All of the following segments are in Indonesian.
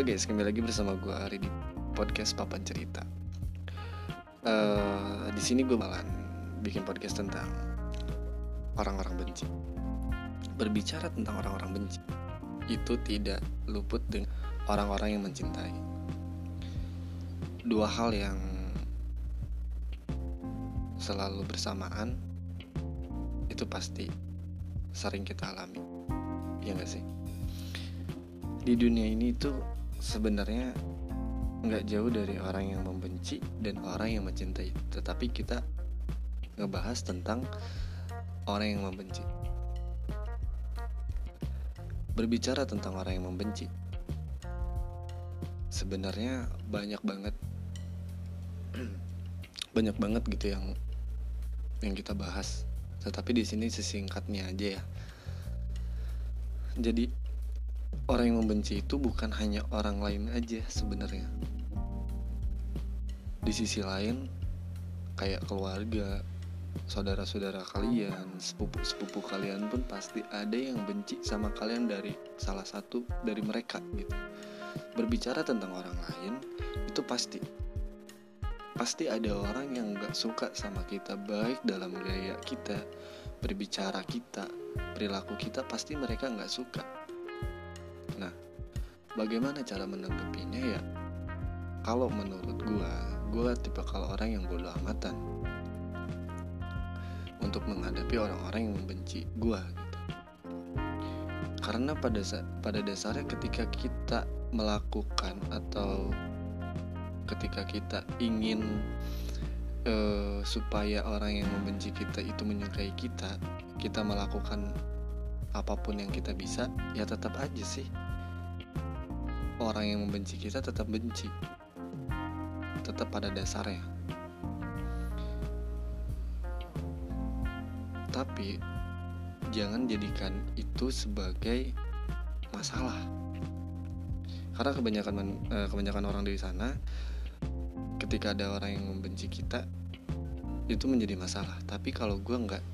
Halo guys, kembali lagi bersama gue Ari di podcast Papan Cerita. Uh, di sini gue malah bikin podcast tentang orang-orang benci. Berbicara tentang orang-orang benci itu tidak luput dengan orang-orang yang mencintai. Dua hal yang selalu bersamaan itu pasti sering kita alami. Ya gak sih? di dunia ini tuh sebenarnya nggak jauh dari orang yang membenci dan orang yang mencintai. Tetapi kita ngebahas tentang orang yang membenci. Berbicara tentang orang yang membenci sebenarnya banyak banget banyak banget gitu yang yang kita bahas. Tetapi di sini sesingkatnya aja ya. Jadi orang yang membenci itu bukan hanya orang lain aja sebenarnya. Di sisi lain kayak keluarga saudara-saudara kalian sepupu-sepupu kalian pun pasti ada yang benci sama kalian dari salah satu dari mereka gitu. Berbicara tentang orang lain itu pasti. Pasti ada orang yang gak suka sama kita baik dalam gaya kita berbicara kita perilaku kita pasti mereka gak suka bagaimana cara menanggapinya ya? Kalau menurut gue gue tipe kalau orang yang bodoh amatan. Untuk menghadapi orang-orang yang membenci gue gitu. Karena pada pada dasarnya ketika kita melakukan atau ketika kita ingin uh, supaya orang yang membenci kita itu menyukai kita kita melakukan apa pun yang kita bisa ya tetap aja sih orang yang membenci kita tetap benci. Tetap pada dasarnya. Tapi jangan jadikan itu sebagai masalah. Karena kebanyakan eh, kebanyakan orang di sana ketika ada orang yang membenci kita itu menjadi masalah. Tapi kalau gue nggak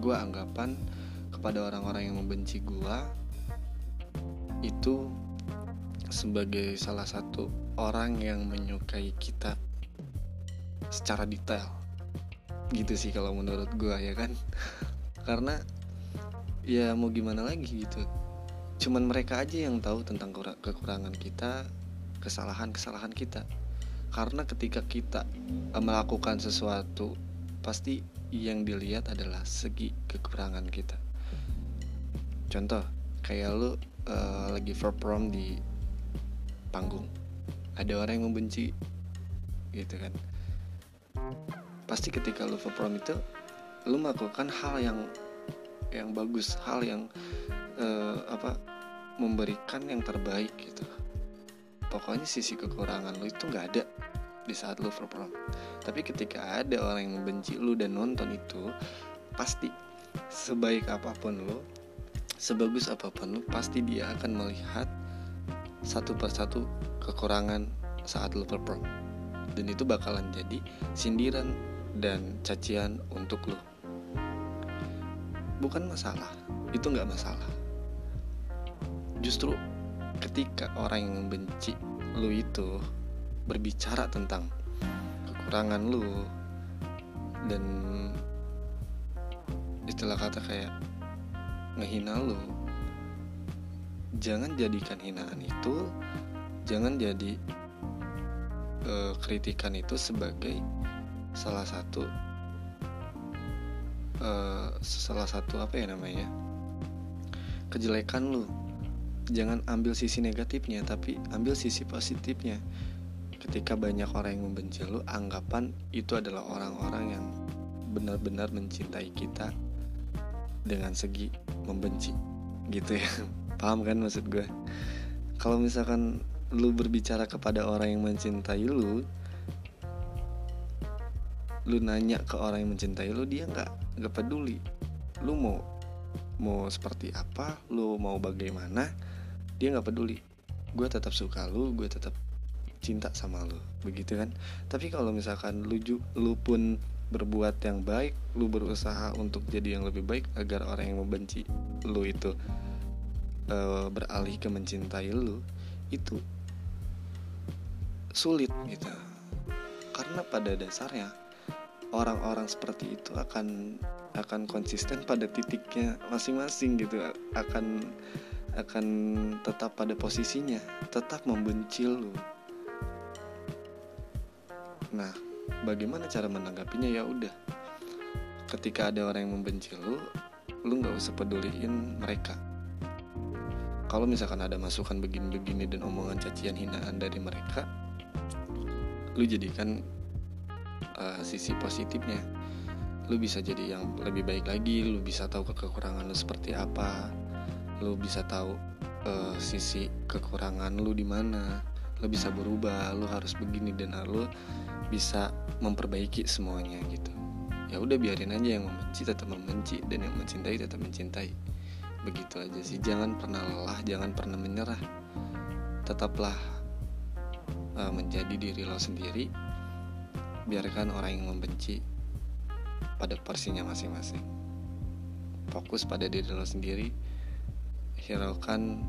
gue anggapan kepada orang-orang yang membenci gue itu sebagai salah satu orang yang menyukai kita secara detail. Gitu sih kalau menurut gue ya kan? Karena ya mau gimana lagi gitu. Cuman mereka aja yang tahu tentang kekurangan kita kesalahan-kesalahan kita. Karena ketika kita melakukan sesuatu pasti yang dilihat adalah segi kekurangan kita. Contoh kayak lu uh, lagi perform di panggung. Ada orang yang membenci gitu kan. Pasti ketika lu perform itu lu melakukan hal yang yang bagus hal yang uh, apa memberikan yang terbaik gitu. Pokoknya sisi kekurangan lu itu nggak ada di saat lu perform. Tapi ketika ada orang yang membenci lu dan nonton itu pasti sebaik apa pun lu sebagus apa pun lu pasti dia akan melihat satu persatu kekurangan saat lo perform. Dan itu bakalan jadi sindiran dan cacian untuk lo bukan masalah itu nggak masalah. Justru ketika orang yang membenci lo itu berbicara tentang kekurangan lo dan istilah kata kayak ngehina lo jangan jadikan hinaan itu jangan jadi uh, kritikan itu sebagai salah satu uh, salah satu apa ya namanya kejelekan lu. Jangan ambil sisi negatifnya tapi ambil sisi positifnya. Ketika banyak orang yang membenci lu anggapan itu adalah orang-orang yang benar-benar mencintai kita dengan segi membenci gitu ya paham kan maksud gue kalau misalkan lu berbicara kepada orang yang mencintai lu lu nanya ke orang yang mencintai lu dia nggak nggak peduli. Lu mau mau seperti apa lu mau bagaimana dia nggak peduli. Gue tetap suka lu gue tetap cinta sama lu begitu kan? Tapi kalau misalkan lu lu pun berbuat yang baik lu berusaha untuk jadi yang lebih baik agar orang yang membenci lu itu uh, beralih ke mencintai lu itu sulit gitu. Karena pada dasarnya orang-orang seperti itu akan akan konsisten pada titiknya masing-masing gitu. Akan akan tetap pada posisinya tetap membenci lu. Nah bagaimana cara menanggapinya? Ya udah ketika ada orang yang membenci lu lu nggak usah peduliin mereka kalau misalkan ada masukan begini-begini dan omongan cacian hinaan dari mereka lu jadikan uh, sisi positifnya. Lu bisa jadi yang lebih baik lagi lu bisa tahu kekurangan lu seperti apa lu bisa tahu uh, sisi kekurangan lu di mana lu bisa berubah lu harus begini dan lu bisa memperbaiki semuanya gitu. Ya udah biarin aja yang membenci tetap membenci dan yang mencintai tetap mencintai begitu aja sih jangan pernah lelah jangan pernah menyerah tetaplah uh, menjadi diri lo sendiri biarkan orang yang membenci pada porsinya masing-masing. Fokus pada diri lo sendiri, hiraukan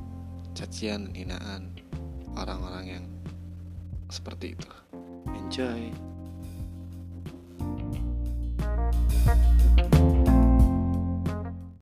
cacian, hinaan orang-orang yang seperti itu. Enjoy.